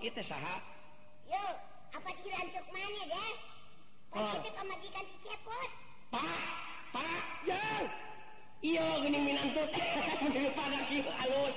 itu saha yo apa dirancuk mana deh kalau kita pemajikan si ceput pak pak yo iya gini minantut menurut pada halus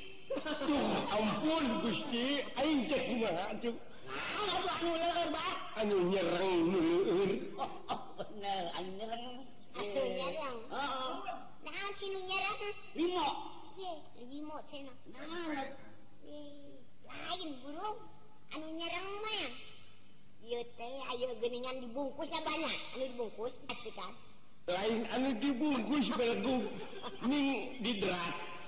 ampun Gusti aing teh kumaha atuh anu leuleur ba anu nyereng nu leueur bener anu nyereng anu eh. nyereng heeh naon sinu nyereng limo limo cenah naon lain burung anu nyereng mah ieu teh ayo geuningan dibungkusnya banyak anu dibungkus pasti kan lain anu dibungkus belgu ni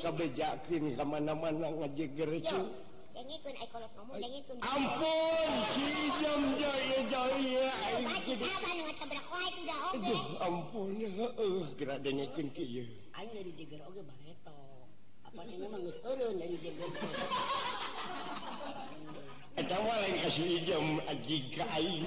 kebejakin kemana-mana ngaji gereja eh, ampun jam jaya jaya oh, aduh ampun heeh ya, gerak dengekin kieu iya. aing dari jeger oge bareto apa ini mah geus eureun dari jeger eta mah lain kasih jam aji ka aing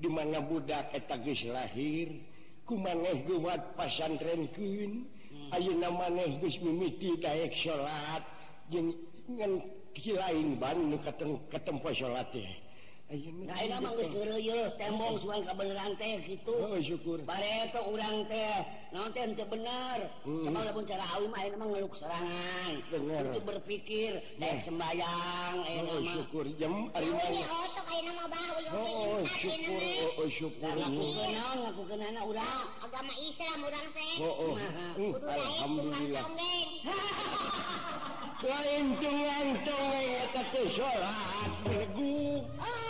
dimana budak ke tagis lahir kumanehgua buat pasantrenku Ayu maneh hmm. mimiti kayak shatlain ban ke tempat salat ya tembo skur teh oh, nanti bebenarpun hmm. cara menmeluk serangan berpikir dan sembahyang oh, syukur agama Islam sala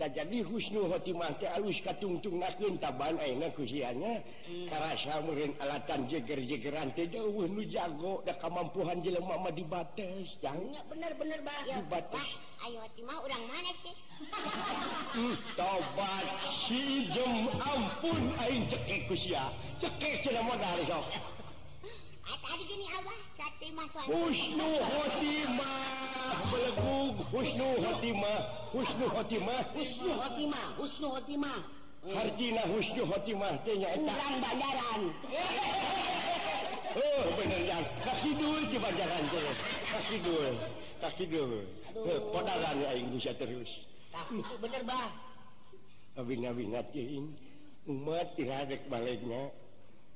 tak jadi husnu hati teh alus katungtung nakeun taban aina ku sianya hmm. karasa meureun alatan jeger-jegeran teh jauh nu jago da kamampuan jelema mah dibates jang nya bener-bener bah dibates ayo timah orang mana sih tobat si jem ampun aing cekek ku sia cekek jelema dari timaaran oh, eh, Indonesia terus benermatirek baliknya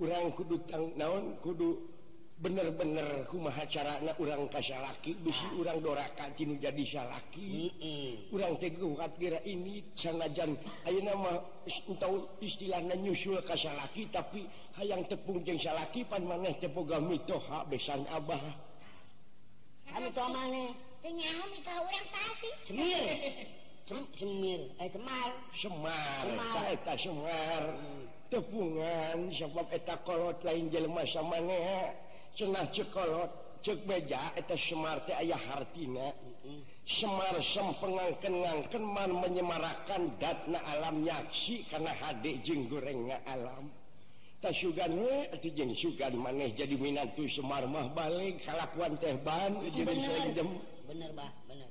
orang Kudu ta daun Kudu bener-bener cuma acara anak u Kayalaki dii urang ah. Doraakan kinu jadi salah orang Tegukkira ini sana jam A nama tahu istilah Nanysul kassalaki tapi hay yang tepung jeng salahpan maneh cepoga mitoha besan Abahnyamar Semar Semar tepungan sebab eta kolot lain jelemah samaeh senah cekolot cekbaja atas Semart Ayah harttina Semar sempengang-kenang keman menyemarahkan datna alamnyaaksi karena HD jenggoreng nggak alam tas Sugan atau su maneh jadi Minantu Semar mah balikhalawan tehban benerbak bener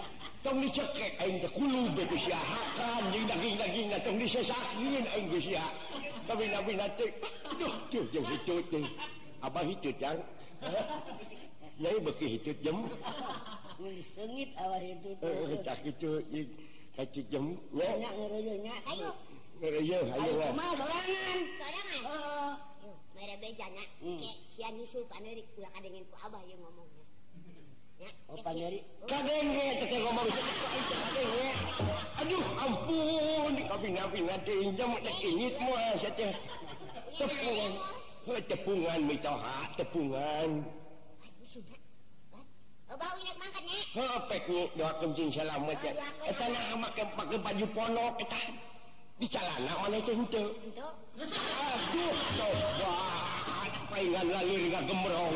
tong dicekek aing teh kulu be geus hakan jeung daging-dagingna tong disesakieun aing geus ya. tapi nabi teh. Duh, tuh jeung hitu teh. Abah hitu jang. Nyai beki hitu jem. Sengit awah hitu teh. Eh, cak hitu kacik jem. Ya nya ngereuyeun nya. Ayo. Ngereuyeun ayo lah. Kumaha sorangan? Sorangan. Heeh. Oh, oh. Mere bejana. Hmm. Ke sian nyusul panerik ulah kadengen ku Abah ye ngomongna. Opanyari. Oh, Kadenge teke ngomong. Kadenge. Aduh ampun, di dikabina-bina diinjam teh ingit moe sateh. Tepungan. Tepungan mitoha, tepungan. Bau ini mangkat nya. Heeh, pek ni doa kencing selamat ya. Eta nah make pake baju ponok eta. Di celana mana teh henteu. Henteu. Aduh, coba. Paingan lalir enggak gemrong.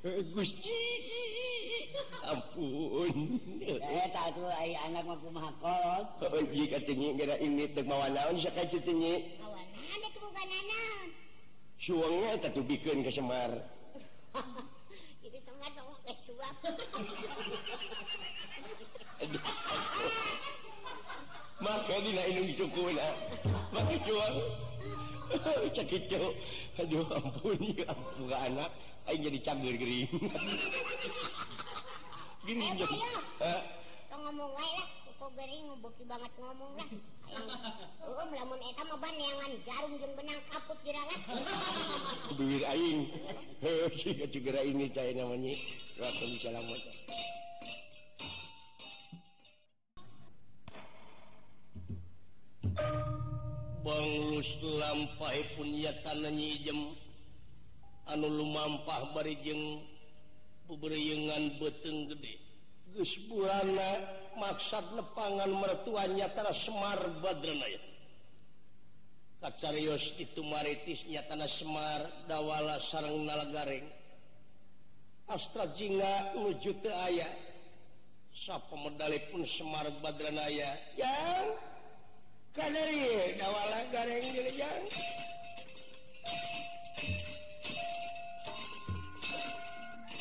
Gusti ampun eh tu ai anak mah kumaha kolot oh ieu iya, katengi gara ini teu mawa naon sakaju tengi mawana teu bukan naon suangna eta tubikeun ka Semar jadi Semar sok ke suap Maka dina inung cukuna ah. Maka cuang ah. Cakit Aduh ampun ya ampun anak aing jadi cangger gering gini eh, jadi eh? ngomong wae lah kok gering beki banget ngomong lah um lamun eta mah baneangan jarum jeung benang kaput jeralah duwir aing heuh siga cigera ini cai namanya wassalamualaikum Bang Lus lampai pun ya tanahnya ijem lu maampah bejengberngan betul gede Gu Buna maksat lepangan mertuanya ter Semar Barena takcarius itu maritisnya tanah Semar dawala sarang nalagaringng Astrad Jinga wujud ke ayah sap pe medalali pun Semar Badraya yang kalleriwalareng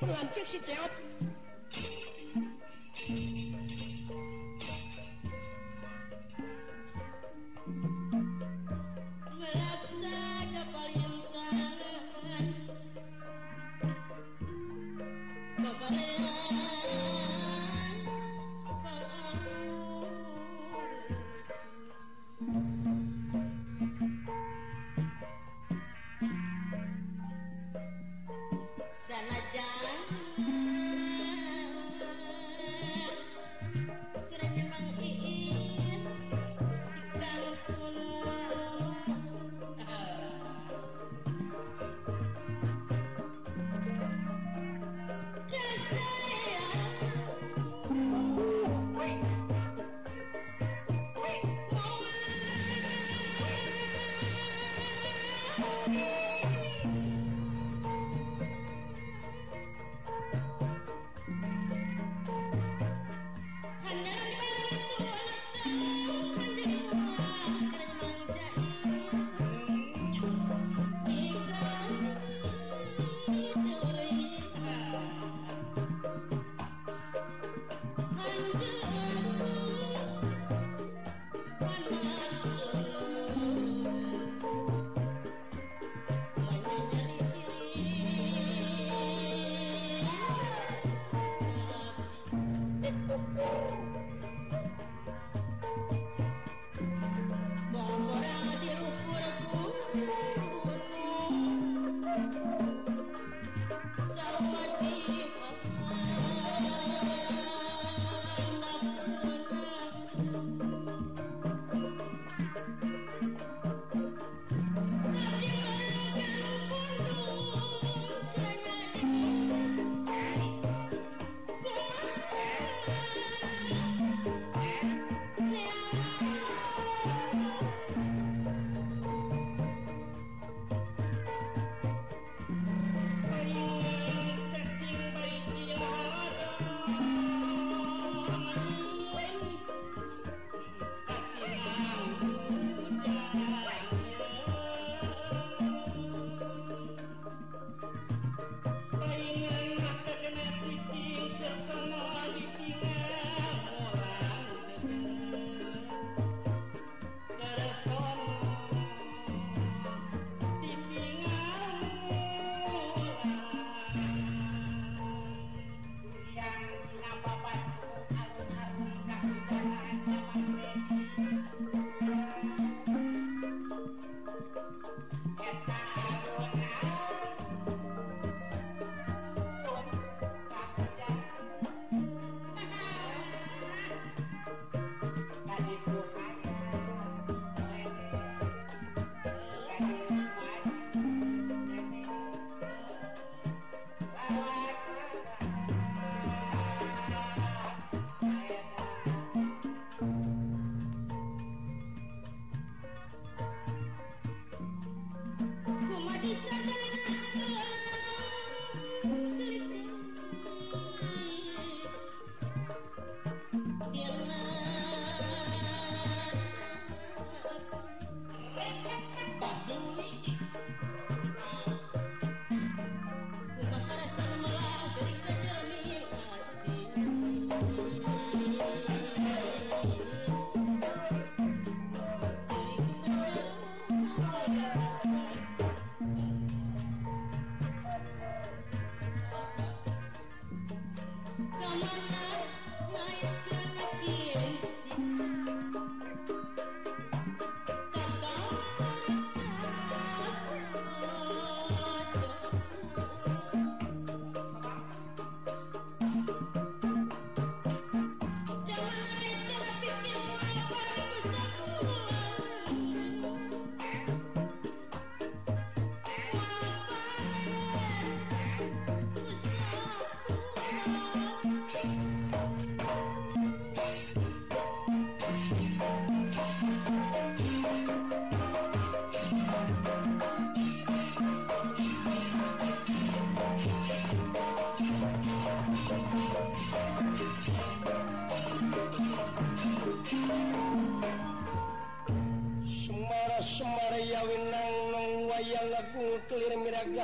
lanjut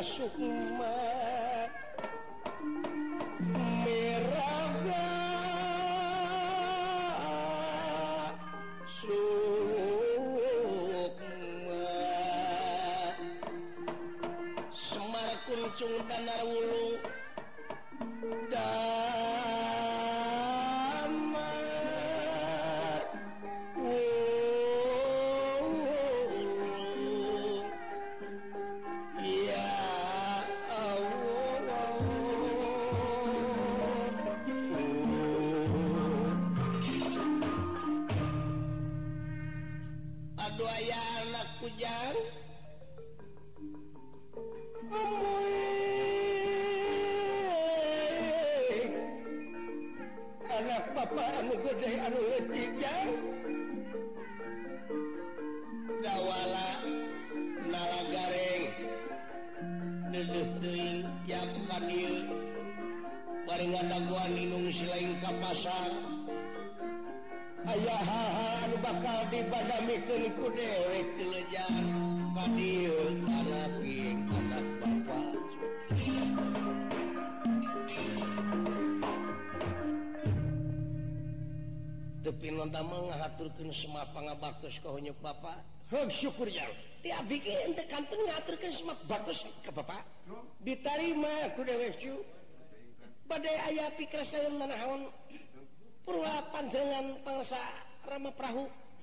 树吗？dipadaamikanku dewek kelejan padiun tanah anak bapak Tapi nanti mengaturkan semua pangabaktos kau nyuk bapak Hug syukur ya. tiap bikin ente kantor ngaturkan semua baktos ke bapak diterima ku dewek cu badai ayah pikir saya nanahawan purwa panjangan pangsa rama perahu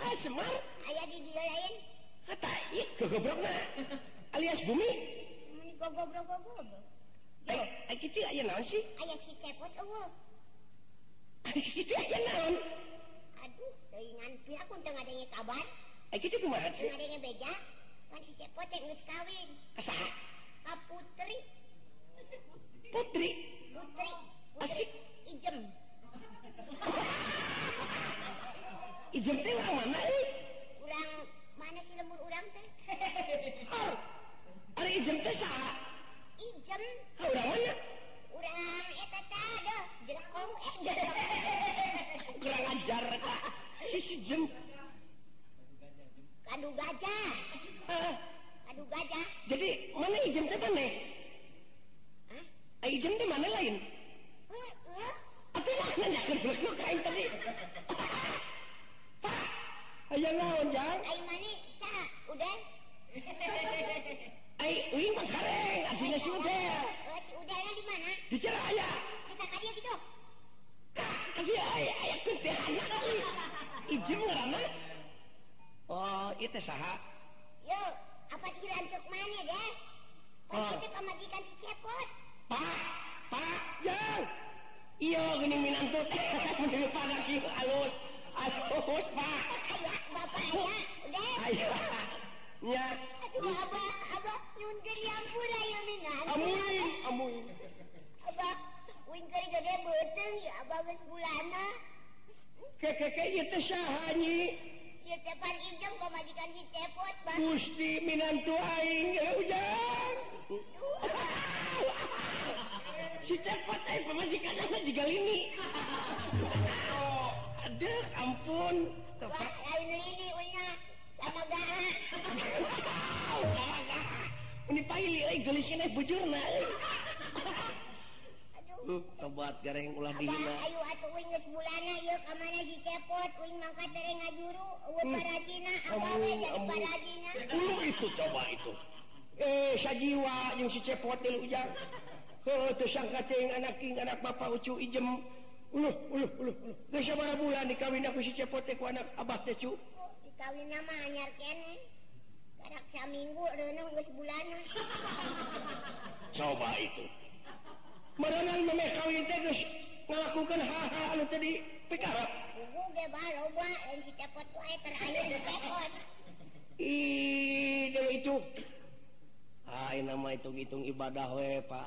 Ah, semar, ayah di dia lain kata ah, iya kegobrok alias bumi ini hmm, gogobrok gogobrok Ayo, eh, ayo kita ayah naon sih? Ayah si cepot awal. Ayo kita ayah naon? Aduh, dengan pira kun tengah dengi kabar. Ayo kita kumaha sih? Tengah dengi beja, kan si cepot yang ngus kawin. Kesah? Kaputri. Putri? Putri. Putri. Asik. Ijem. मार eh? u Si cepat eh pemajikan aja juga ini oh aduh ampun tepat lain ini unya sama gara Wow, sama gara ini pahili eh gelisnya eh bujur nah eh. aduh kebuat gareng ulah dihina ayo atuh uing geus bulana ieu ka si cepot uing mangkat dari ngajuru eueun parajina abawe jadi parajina ulu itu coba itu eh sajiwa yang si cepot tilu ujang Oh, inggu coba itu melakukanha tadi itu nama it itu-itung ibadah wa Pak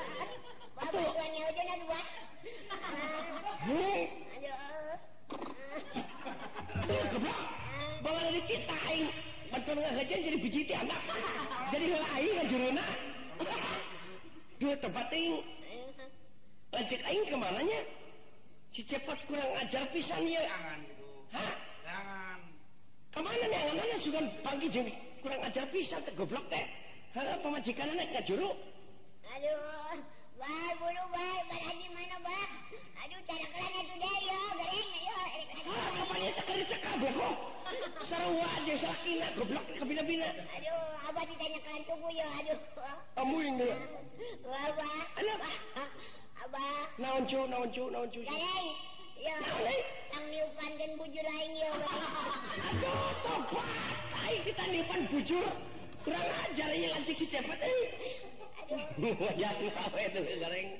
sejajan jadi bijiti anak jadi lain juruna dua tempat ting lanjut aing nya? si cepat kurang ajar pisan ya jangan gitu. hah jangan kemana nih kemana sugan pagi jam kurang ajar pisan goblok teh hah pemajikan anak nggak juru aduh Wah, buru wah, baraji mana bah? Aduh, cara kelana itu deh, yo, garing, yo. Ah, kapan ya tak kerja kabel kok? pakai sakina goblok ke bina-bina. Aduh, abah ditanya kalian tunggu ya, aduh. Kamu yang dia. Abah. pak Abah. Naon cu, naon cu, naon cu. Lain. Ya. Tang niupankeun bujur aing ya. Aduh, tobat. Aing kita niupan bujur. Kurang ajar ini ya, lancik si cepet euy. Eh. Aduh. Ya, ngawe tuh goreng.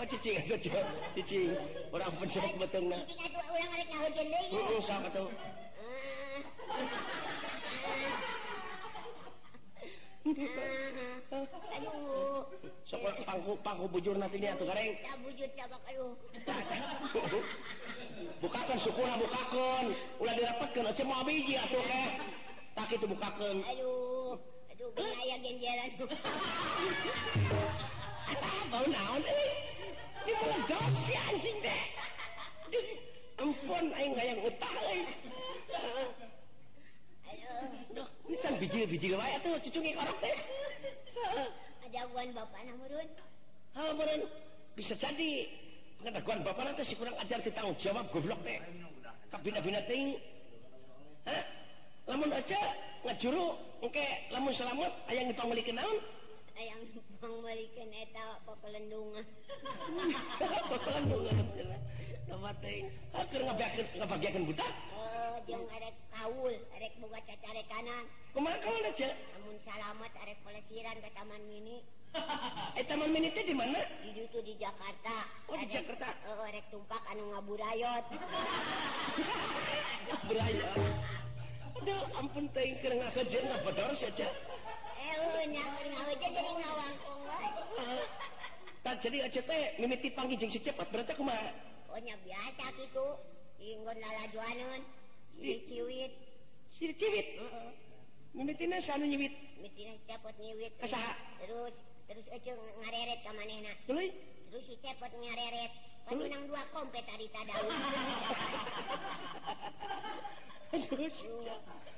oh cicing cici cici orang pencet betulnya cici atau orang ada nyaho jendela uh, usah betul aduh pangku pangku bujur nanti dia tuh kareng tak bujur tak bakal bukakan sukuna bukakan ulah dirapatkan aja mau biji atuh teh tak itu bukakan aduh aduh bahaya genjeran bau naon eh dos ki anjing deh. Ding, ampun aing hayang utah eh. euy. Aduh, can biji-biji wae tuh cucungi korok teh. Ada guan bapak namurun. Ha, murun. Bisa jadi pengetahuan bapak nanti si kurang ajar kita jawab goblok teh. Kabina-bina ting. Hah? Lamun aja ngajuru engke lamun selamat ayang dipanggil kenaun yang memberikan eta pelendungan pelendungan tempat teh akhir ngabagiakan ngabagiakan buta oh eh, jeung kaul rek buka cacare kanan Kemana kaul da cek namun salamat arek pelesiran ke taman mini eh taman mini teh di mana di ditu di Jakarta oh di Jakarta oh tumpak anu ngaburayot burayot Aduh, ampun teh keur ngakajen apa dor saja tak jadi ACT mimiti panggil jeng si cepat berarti aku mah ohnya biasa gitu inggon lalajuanun si ciwit si ciwit uh, mimitina sana nyiwit mimitina cepot nyiwit kasaha terus terus ece ngareret ke manehna terus terus si cepot ngareret penang kan dua kompet tadi tadang terus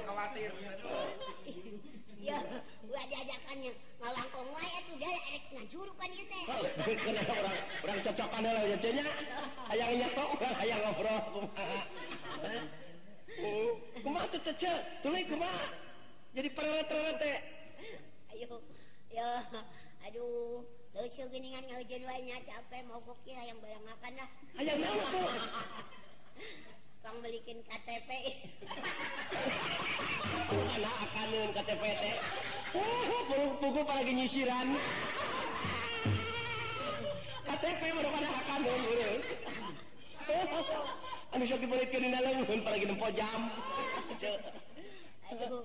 pula jajakannya ngalangkong wae atuh da rek ngajurupan ieu teh. Oh, urang urang cocokan heula ya cenah. Hayang nya kok urang hayang ngobrol kumaha. Oh, kumaha teh teh Jadi perawat perawat deh Ayo. Ya, aduh, lucu geningan ngeujeun wae nya capek mau mogok ya yang bayang makan dah. Hayang naon tuh? Kang belikin KTP. Karena akanun KTP teh. Uh, burung tugu pada nyisiran. KTP baru pada akanun burung. Anu sok dibelikeun dina leuweun pada gini pojam. Aduh.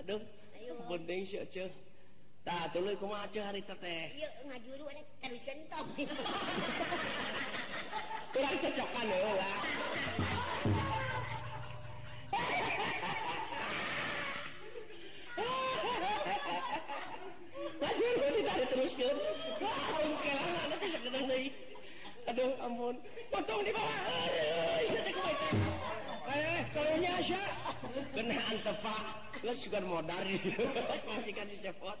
Aduh. Ayo. Bondeng sih, aja. Nah, tuluy kumaha ceu hari teteh? Ieu ya, ngajuru ada teruskeun tong. Kurang cocokan heula. Ngajuru ditarik teruskeun. Wah, ungkelan ana teh sakedah deui. Aduh, ampun. Potong di bawah. Euy, teh kowe teh. Eh, kalau nyasa. Kenaan tepak. Lu sugar modar. masih kasih cepot.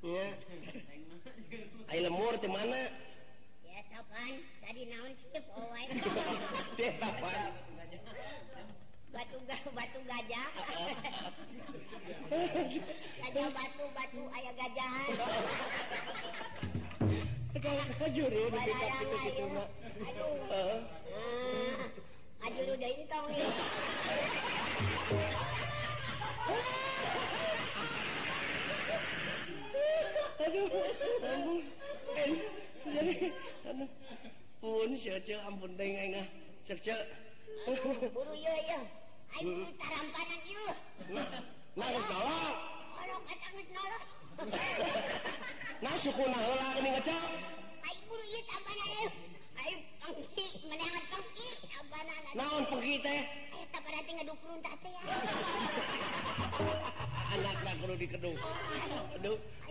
ya ayo lemur di mana ya tapan tadi naon sih, owai batu gajah batu gajah gajah batu batu ayah gajahan kalau kajuru ya, di dekat ah, itu aduh kajuru dari tong aduh ampun en jadi aduh pun cece ampun teng aing ah cece buru ye ye aing kudu tarampanan ieu nah geus nolok orang kata geus nolok nah suku naheula geuning kaca aing buru ieu tampanan ieu aing pengki menehat pengki tampanan naon pengki teh aya taparati ngadukun tah teh ya anak nak perlu dikeduk aduh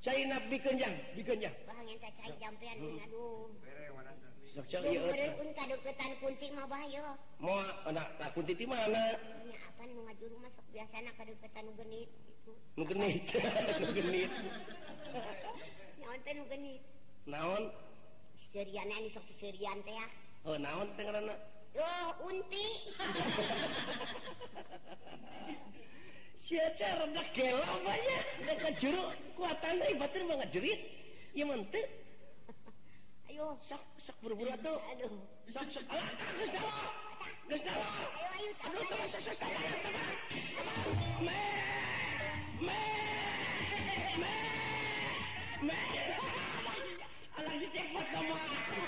Zainab bikenjang bikenjang deketan kunti mah bahaya mau anak ah, tak kunti di mana Nya apa nu ngaju rumah sok biasa nak kedeketan nu genit itu nu genit nu genit naon teh nu genit naon serian ini sok serian teh ya oh naon teh ngaranna oh unti siapa rendah gelap banyak mereka jeruk Kuatan dari batin mau ngejerit Ya mantep. Ayo Sok sok buru-buru tuh. Aduh Sok sok Alah tak gus dawa Gus dawa Ayo ayo Aduh teman sok sok Teman teman Me Me Me Me Alah si cepet teman